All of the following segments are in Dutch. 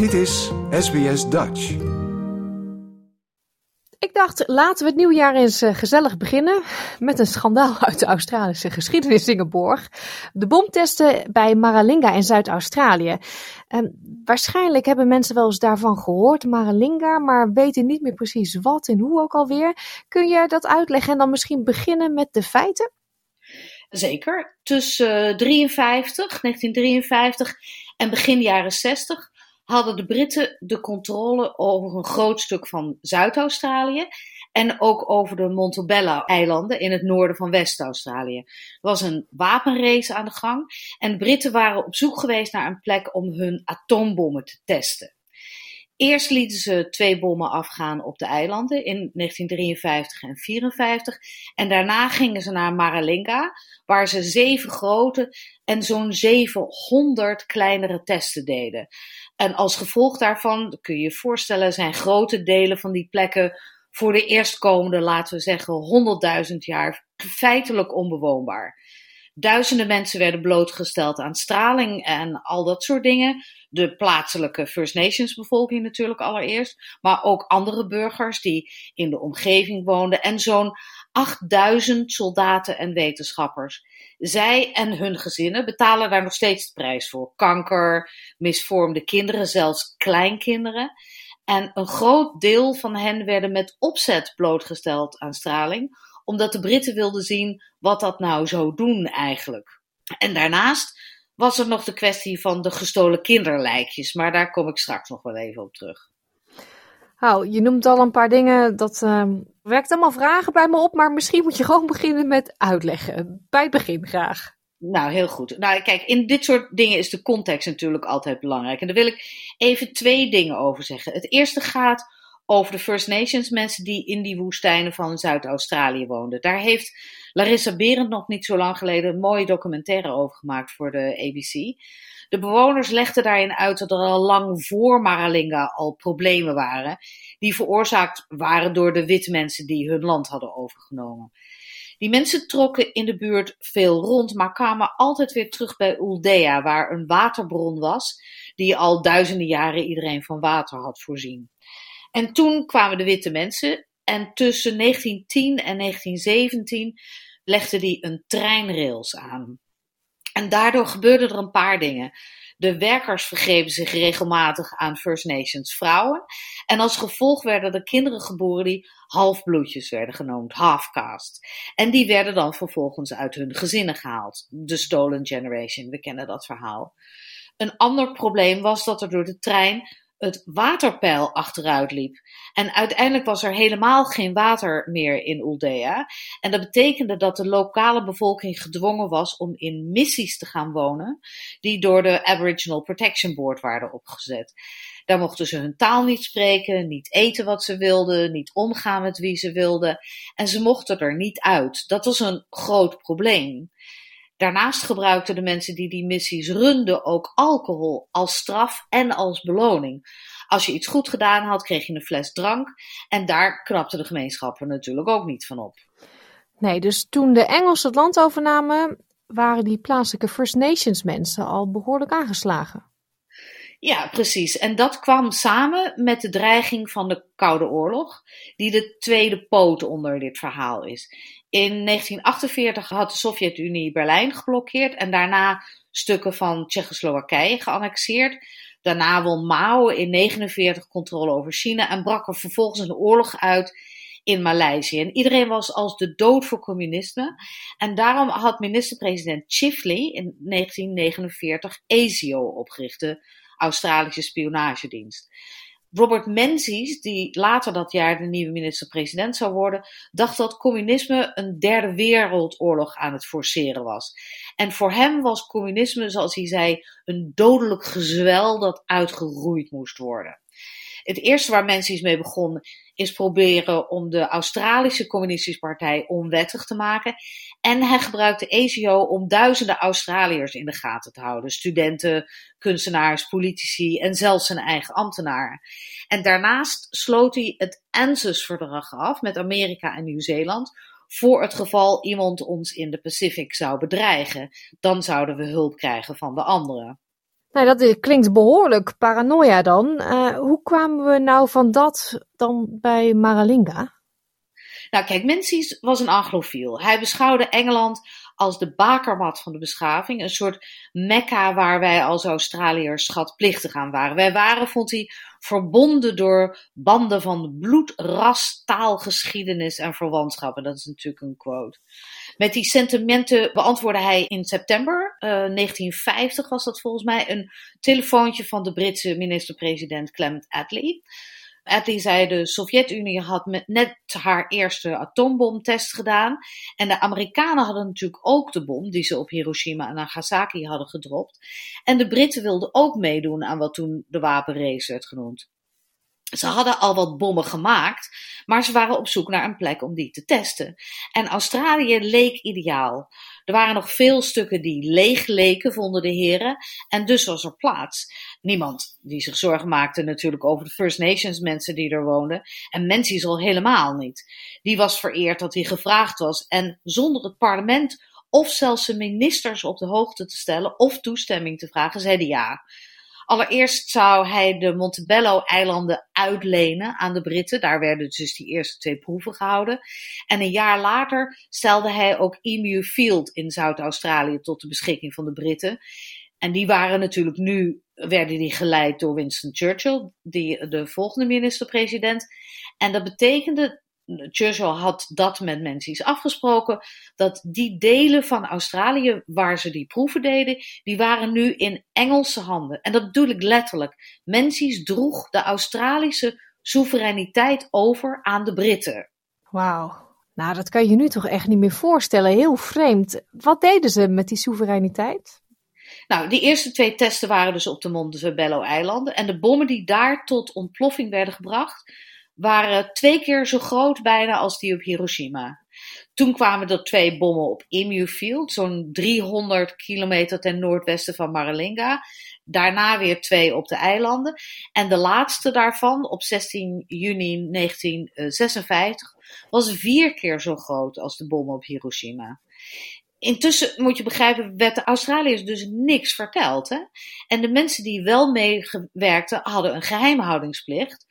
Dit is SBS Dutch. Ik dacht, laten we het nieuwjaar eens uh, gezellig beginnen met een schandaal uit de Australische geschiedenis Ingeborg. De bomtesten bij Maralinga in Zuid-Australië. Waarschijnlijk hebben mensen wel eens daarvan gehoord, Maralinga, maar weten niet meer precies wat en hoe ook alweer. Kun je dat uitleggen en dan misschien beginnen met de feiten? Zeker. Tussen 53, 1953 en begin jaren 60 hadden de Britten de controle over een groot stuk van Zuid-Australië en ook over de Montebello-eilanden in het noorden van West-Australië. Er was een wapenrace aan de gang en de Britten waren op zoek geweest naar een plek om hun atoombommen te testen. Eerst lieten ze twee bommen afgaan op de eilanden in 1953 en 1954. En daarna gingen ze naar Maralinga, waar ze zeven grote en zo'n 700 kleinere testen deden. En als gevolg daarvan, kun je je voorstellen, zijn grote delen van die plekken voor de eerstkomende, laten we zeggen, 100.000 jaar feitelijk onbewoonbaar. Duizenden mensen werden blootgesteld aan straling en al dat soort dingen. De plaatselijke First Nations bevolking natuurlijk allereerst, maar ook andere burgers die in de omgeving woonden en zo'n 8000 soldaten en wetenschappers. Zij en hun gezinnen betalen daar nog steeds de prijs voor. Kanker, misvormde kinderen, zelfs kleinkinderen. En een groot deel van hen werden met opzet blootgesteld aan straling, omdat de Britten wilden zien wat dat nou zou doen eigenlijk. En daarnaast was er nog de kwestie van de gestolen kinderlijkjes, maar daar kom ik straks nog wel even op terug. Nou, je noemt al een paar dingen, dat uh, werkt allemaal vragen bij me op, maar misschien moet je gewoon beginnen met uitleggen. Bij het begin graag. Nou, heel goed. Nou, kijk, in dit soort dingen is de context natuurlijk altijd belangrijk. En daar wil ik even twee dingen over zeggen. Het eerste gaat over de First Nations, mensen die in die woestijnen van Zuid-Australië woonden. Daar heeft Larissa Berend nog niet zo lang geleden een mooie documentaire over gemaakt voor de ABC. De bewoners legden daarin uit dat er al lang voor Maralinga al problemen waren, die veroorzaakt waren door de witte mensen die hun land hadden overgenomen. Die mensen trokken in de buurt veel rond, maar kwamen altijd weer terug bij Uldea, waar een waterbron was, die al duizenden jaren iedereen van water had voorzien. En toen kwamen de witte mensen en tussen 1910 en 1917 legden die een treinrails aan. En daardoor gebeurden er een paar dingen. De werkers vergrepen zich regelmatig aan First Nations vrouwen. En als gevolg werden er kinderen geboren die halfbloedjes werden genoemd, half-caste. En die werden dan vervolgens uit hun gezinnen gehaald. De Stolen Generation, we kennen dat verhaal. Een ander probleem was dat er door de trein het waterpeil achteruit liep. En uiteindelijk was er helemaal geen water meer in Uldea. En dat betekende dat de lokale bevolking gedwongen was om in missies te gaan wonen, die door de Aboriginal Protection Board waren opgezet. Daar mochten ze hun taal niet spreken, niet eten wat ze wilden, niet omgaan met wie ze wilden. En ze mochten er niet uit. Dat was een groot probleem. Daarnaast gebruikten de mensen die die missies runden ook alcohol als straf en als beloning. Als je iets goed gedaan had, kreeg je een fles drank. En daar knapten de gemeenschappen natuurlijk ook niet van op. Nee, dus toen de Engelsen het land overnamen, waren die plaatselijke First Nations mensen al behoorlijk aangeslagen. Ja, precies. En dat kwam samen met de dreiging van de Koude Oorlog, die de tweede poot onder dit verhaal is. In 1948 had de Sovjet-Unie Berlijn geblokkeerd en daarna stukken van Tsjechoslowakije geannexeerd. Daarna won Mao in 1949 controle over China en brak er vervolgens een oorlog uit in Maleisië. En iedereen was als de dood voor communisme. En daarom had minister-president Chifley in 1949 ASIO opgericht, de Australische spionagedienst. Robert Menzies, die later dat jaar de nieuwe minister-president zou worden, dacht dat communisme een derde wereldoorlog aan het forceren was. En voor hem was communisme, zoals hij zei, een dodelijk gezwel dat uitgeroeid moest worden. Het eerste waar Menzies mee begon is proberen om de Australische Communistische Partij onwettig te maken. En hij gebruikte ASIO om duizenden Australiërs in de gaten te houden. Studenten, kunstenaars, politici en zelfs zijn eigen ambtenaren. En daarnaast sloot hij het ANZUS-verdrag af met Amerika en Nieuw-Zeeland voor het geval iemand ons in de Pacific zou bedreigen. Dan zouden we hulp krijgen van de anderen. Nou, dat klinkt behoorlijk paranoia dan. Uh, hoe kwamen we nou van dat dan bij Maralinga? Nou, kijk, Menzies was een anglofiel. Hij beschouwde Engeland als de bakermat van de beschaving. Een soort mekka waar wij als Australiërs schatplichtig aan waren. Wij waren, vond hij, verbonden door banden van bloed, ras, taal, geschiedenis en verwantschappen. Dat is natuurlijk een quote. Met die sentimenten beantwoordde hij in september uh, eh, 1950, was dat volgens mij, een telefoontje van de Britse minister-president Clement Attlee. Attlee zei de Sovjet-Unie had net haar eerste atoombomtest gedaan. En de Amerikanen hadden natuurlijk ook de bom die ze op Hiroshima en Nagasaki hadden gedropt. En de Britten wilden ook meedoen aan wat toen de wapenrace werd genoemd. Ze hadden al wat bommen gemaakt, maar ze waren op zoek naar een plek om die te testen. En Australië leek ideaal. Er waren nog veel stukken die leeg leken, vonden de heren, en dus was er plaats. Niemand die zich zorgen maakte natuurlijk over de First Nations mensen die er woonden, en Menzies al helemaal niet. Die was vereerd dat hij gevraagd was, en zonder het parlement of zelfs zijn ministers op de hoogte te stellen of toestemming te vragen, zei hij ja. Allereerst zou hij de Montebello-eilanden uitlenen aan de Britten. Daar werden dus die eerste twee proeven gehouden. En een jaar later stelde hij ook Emu Field in Zuid-Australië tot de beschikking van de Britten. En die waren natuurlijk nu, werden die geleid door Winston Churchill, die, de volgende minister-president. En dat betekende Churchill had dat met Menzies afgesproken, dat die delen van Australië waar ze die proeven deden, die waren nu in Engelse handen. En dat bedoel ik letterlijk. Menzies droeg de Australische soevereiniteit over aan de Britten. Wauw. Nou, dat kan je nu toch echt niet meer voorstellen. Heel vreemd. Wat deden ze met die soevereiniteit? Nou, die eerste twee testen waren dus op de Montebello-eilanden. En de bommen die daar tot ontploffing werden gebracht, waren twee keer zo groot bijna als die op Hiroshima. Toen kwamen er twee bommen op Emu Field, zo'n 300 kilometer ten noordwesten van Maralinga. Daarna weer twee op de eilanden. En de laatste daarvan, op 16 juni 1956, was vier keer zo groot als de bommen op Hiroshima. Intussen moet je begrijpen, werd de Australiërs dus niks verteld. En de mensen die wel meewerkten, hadden een geheimhoudingsplicht.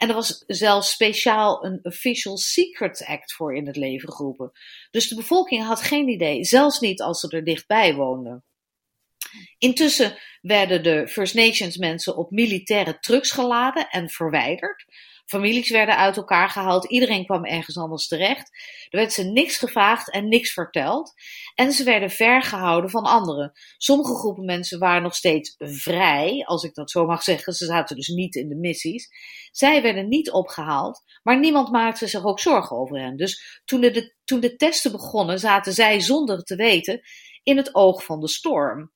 En er was zelfs speciaal een Official Secrets Act voor in het leven geroepen. Dus de bevolking had geen idee, zelfs niet als ze er dichtbij woonden. Intussen werden de First Nations mensen op militaire trucks geladen en verwijderd. Families werden uit elkaar gehaald, iedereen kwam ergens anders terecht. Er werd ze niks gevraagd en niks verteld. En ze werden vergehouden van anderen. Sommige groepen mensen waren nog steeds vrij, als ik dat zo mag zeggen. Ze zaten dus niet in de missies. Zij werden niet opgehaald, maar niemand maakte zich ook zorgen over hen. Dus toen de, toen de testen begonnen, zaten zij zonder te weten in het oog van de storm.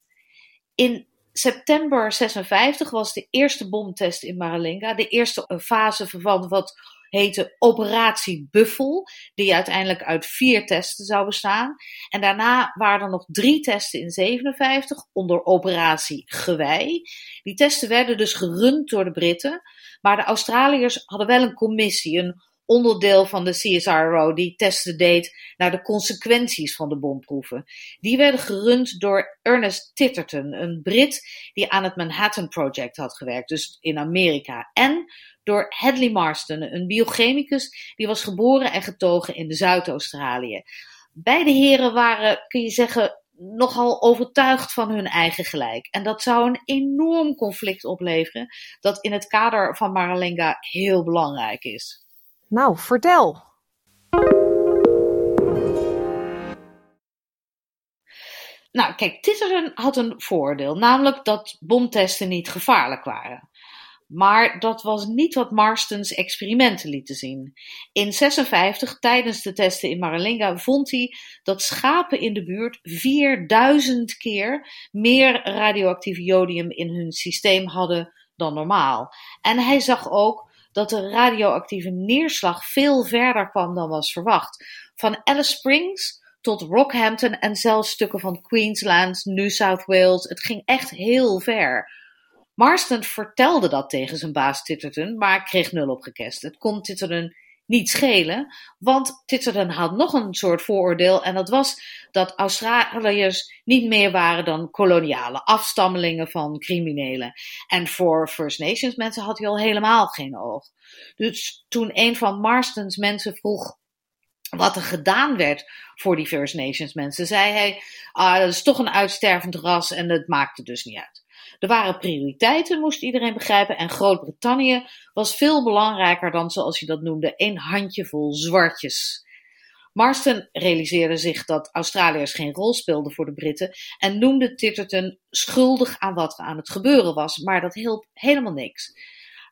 In september 56 was de eerste bomtest in Maralinga. De eerste eh, fase van wat heette Operatie Buffel, die uiteindelijk uit vier testen zou bestaan. En daarna waren er nog drie testen in 57 onder Operatie Gewei. Die testen werden dus gerund door de Britten, maar de Australiërs hadden wel een commissie, een onderdeel van de CSIRO die testen deed naar de consequenties van de bomproeven. Die werden gerund door Ernest Titterton, een Brit die aan het Manhattan Project had gewerkt, dus in Amerika. En door Hadley Marston, een biochemicus die was geboren en getogen in Zuid-Australië. Beide heren waren, kun je zeggen, nogal overtuigd van hun eigen gelijk. En dat zou een enorm conflict opleveren, dat in het kader van Maralinga heel belangrijk is. Nou, vertel. Nou, kijk, Titterton had een voordeel, namelijk dat bomtesten niet gevaarlijk waren. Maar dat was niet wat Marstons experimenten lieten zien. In 56, tijdens de testen in Maralinga, vond hij dat schapen in de buurt 4000 keer meer radioactief jodium in hun systeem hadden dan normaal. En hij zag ook dat de radioactieve neerslag veel verder kwam dan was verwacht. Van Alice Springs tot Rockhampton en zelfs stukken van Queensland, New South Wales. Het ging echt heel ver. Marston vertelde dat tegen zijn baas Titterton, maar kreeg nul opgekest. Het kon Titterton niet schelen, want Titterden had nog een soort vooroordeel en dat was dat Australiërs niet meer waren dan koloniale afstammelingen van criminelen. En voor First Nations mensen had hij al helemaal geen oog. Dus toen een van Marston's mensen vroeg wat er gedaan werd voor die First Nations mensen, zei hij: ah, dat is toch een uitstervend ras en dat maakte dus niet uit. Er waren prioriteiten, moest iedereen begrijpen. En Groot-Brittannië was veel belangrijker dan, zoals hij dat noemde, een handjevol zwartjes. Marston realiseerde zich dat Australiërs geen rol speelden voor de Britten en noemde Titterton schuldig aan wat er aan het gebeuren was, maar dat hielp helemaal niks.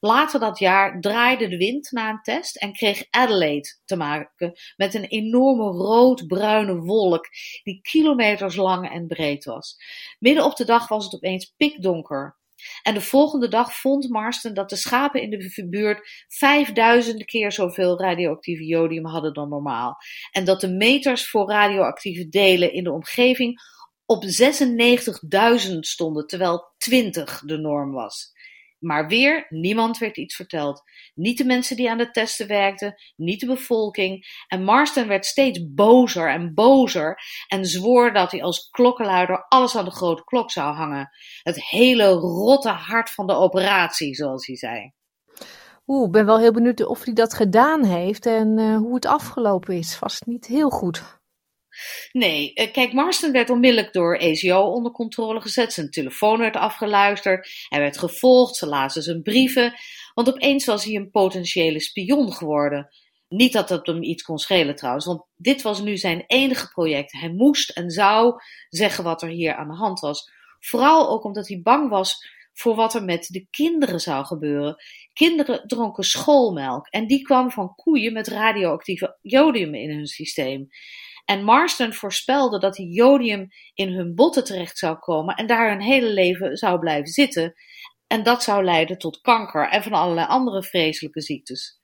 Later dat jaar draaide de wind na een test en kreeg Adelaide te maken met een enorme rood-bruine wolk die kilometers lang en breed was. Midden op de dag was het opeens pikdonker. En de volgende dag vond Marston dat de schapen in de buurt vijfduizend keer zoveel radioactieve jodium hadden dan normaal. En dat de meters voor radioactieve delen in de omgeving op 96.000 stonden, terwijl 20 de norm was. Maar weer, niemand werd iets verteld. Niet de mensen die aan de testen werkten, niet de bevolking. En Marston werd steeds bozer en bozer en zwoer dat hij als klokkenluider alles aan de grote klok zou hangen. Het hele rotte hart van de operatie, zoals hij zei. Oeh, ik ben wel heel benieuwd of hij dat gedaan heeft en uh, hoe het afgelopen is. Vast niet heel goed. Nee, eh, kijk, Marston werd onmiddellijk door ACO onder controle gezet. Zijn telefoon werd afgeluisterd. Hij werd gevolgd. Ze lazen zijn brieven. Want opeens was hij een potentiële spion geworden. Niet dat dat hem iets kon schelen trouwens, want dit was nu zijn enige project. Hij moest en zou zeggen wat er hier aan de hand was. Vooral ook omdat hij bang was voor wat er met de kinderen zou gebeuren. Kinderen dronken schoolmelk en die kwam van koeien met radioactieve jodium in hun systeem. En Marston voorspelde dat jodium in hun botten terecht zou komen en daar hun hele leven zou blijven zitten. En dat zou leiden tot kanker en van allerlei andere vreselijke ziektes.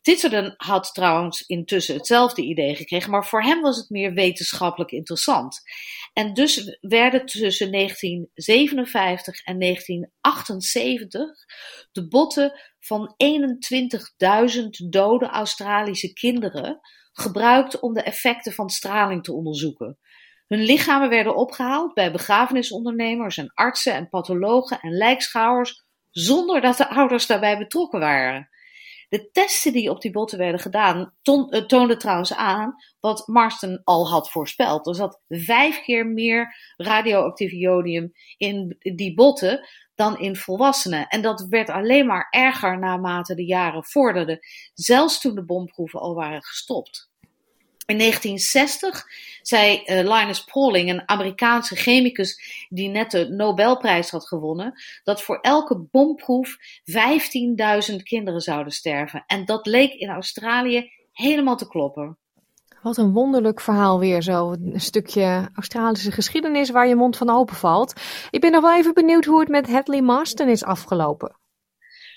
Titterden had trouwens intussen hetzelfde idee gekregen, maar voor hem was het meer wetenschappelijk interessant. En dus werden tussen 1957 en 1978 de botten van 21.000 dode Australische kinderen gebruikt om de effecten van straling te onderzoeken. Hun lichamen werden opgehaald bij begrafenisondernemers en artsen en pathologen en lijkschouwers, zonder dat de ouders daarbij betrokken waren. De testen die op die botten werden gedaan, eh, toonden trouwens aan wat Marston al had voorspeld. Er zat vijf keer meer radioactief jodium in die botten dan in volwassenen. En dat werd alleen maar erger naarmate de jaren vorderden, zelfs toen de bomproeven al waren gestopt. In 1960 zei uh, Linus Pauling, een Amerikaanse chemicus die net de Nobelprijs had gewonnen, dat voor elke bomproef 15.000 kinderen zouden sterven. En dat leek in Australië helemaal te kloppen. Wat een wonderlijk verhaal weer zo. Een stukje Australische geschiedenis waar je mond van open valt. Ik ben nog wel even benieuwd hoe het met Hadley Marston is afgelopen.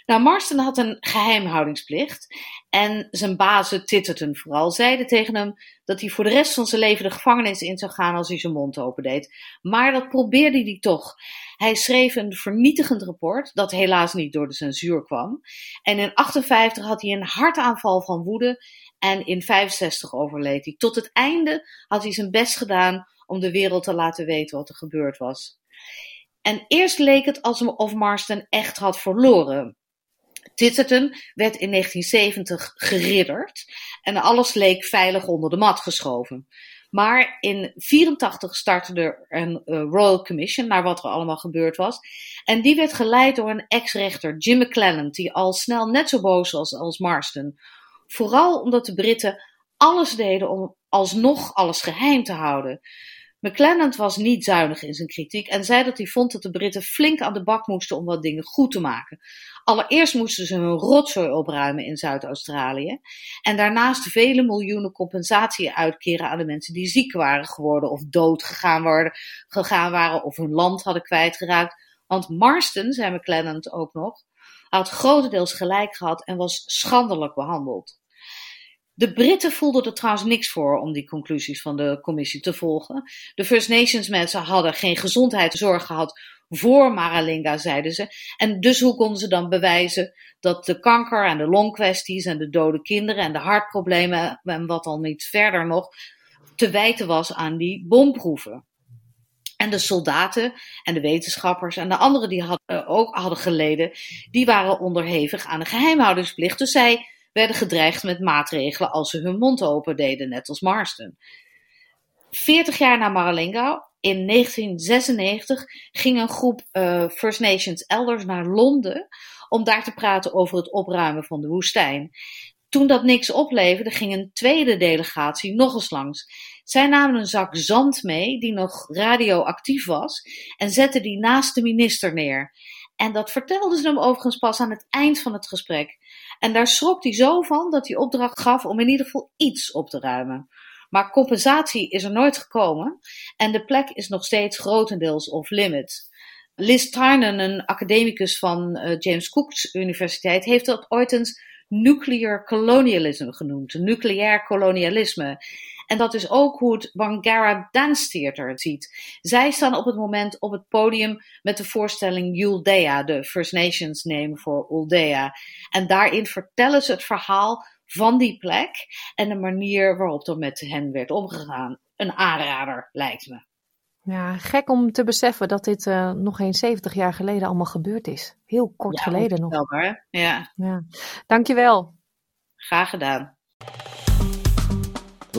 Nou, Marston had een geheimhoudingsplicht. En zijn bazen, Titterton vooral, zeiden tegen hem dat hij voor de rest van zijn leven de gevangenis in zou gaan als hij zijn mond opendeed. Maar dat probeerde hij toch. Hij schreef een vernietigend rapport, dat helaas niet door de censuur kwam. En in 58 had hij een hartaanval van woede en in 65 overleed hij. Tot het einde had hij zijn best gedaan om de wereld te laten weten wat er gebeurd was. En eerst leek het alsof Marston echt had verloren. Titterton werd in 1970 geridderd en alles leek veilig onder de mat geschoven. Maar in 1984 startte er een uh, Royal Commission naar wat er allemaal gebeurd was. En die werd geleid door een ex-rechter, Jim McClelland, die al snel net zo boos was als Marston. Vooral omdat de Britten alles deden om alsnog alles geheim te houden. McClelland was niet zuinig in zijn kritiek en zei dat hij vond dat de Britten flink aan de bak moesten om wat dingen goed te maken. Allereerst moesten ze hun rotzooi opruimen in Zuid-Australië en daarnaast vele miljoenen compensatie uitkeren aan de mensen die ziek waren geworden of dood gegaan, gegaan waren of hun land hadden kwijtgeraakt. Want Marston, zei McClelland ook nog, had grotendeels gelijk gehad en was schandelijk behandeld. De Britten voelden er trouwens niks voor om die conclusies van de commissie te volgen. De First Nations mensen hadden geen gezondheidszorg gehad voor Maralinga, zeiden ze. En dus hoe konden ze dan bewijzen dat de kanker en de longkwesties en de dode kinderen en de hartproblemen en wat al niet verder nog te wijten was aan die bomproeven? En de soldaten en de wetenschappers en de anderen die ook hadden geleden, die waren onderhevig aan de geheimhoudingsplicht. Dus zij werden gedreigd met maatregelen als ze hun mond open deden, net als Marston. 40 jaar na Maralinga, in 1996, ging een groep uh, First Nations elders naar Londen om daar te praten over het opruimen van de woestijn. Toen dat niks opleverde, ging een tweede delegatie nog eens langs. Zij namen een zak zand mee, die nog radioactief was, en zetten die naast de minister neer. En dat vertelden ze hem overigens pas aan het eind van het gesprek. En daar schrok hij zo van dat hij opdracht gaf om in ieder geval iets op te ruimen. Maar compensatie is er nooit gekomen en de plek is nog steeds grotendeels off-limits. Liz Tynan, een academicus van uh, James Cook's Universiteit, heeft dat ooit eens nuclear colonialism genoemd, nucleair kolonialisme. En dat is ook hoe het Wangara Dance Theater het ziet. Zij staan op het moment op het podium met de voorstelling Yuldea, de First Nations name voor Uldea. En daarin vertellen ze het verhaal van die plek en de manier waarop er met hen werd omgegaan. Een aanrader, lijkt me. Ja, gek om te beseffen dat dit uh, nog geen 70 jaar geleden allemaal gebeurd is. Heel kort ja, geleden nog. Hè? Ja. ja. Dankjewel. Graag gedaan.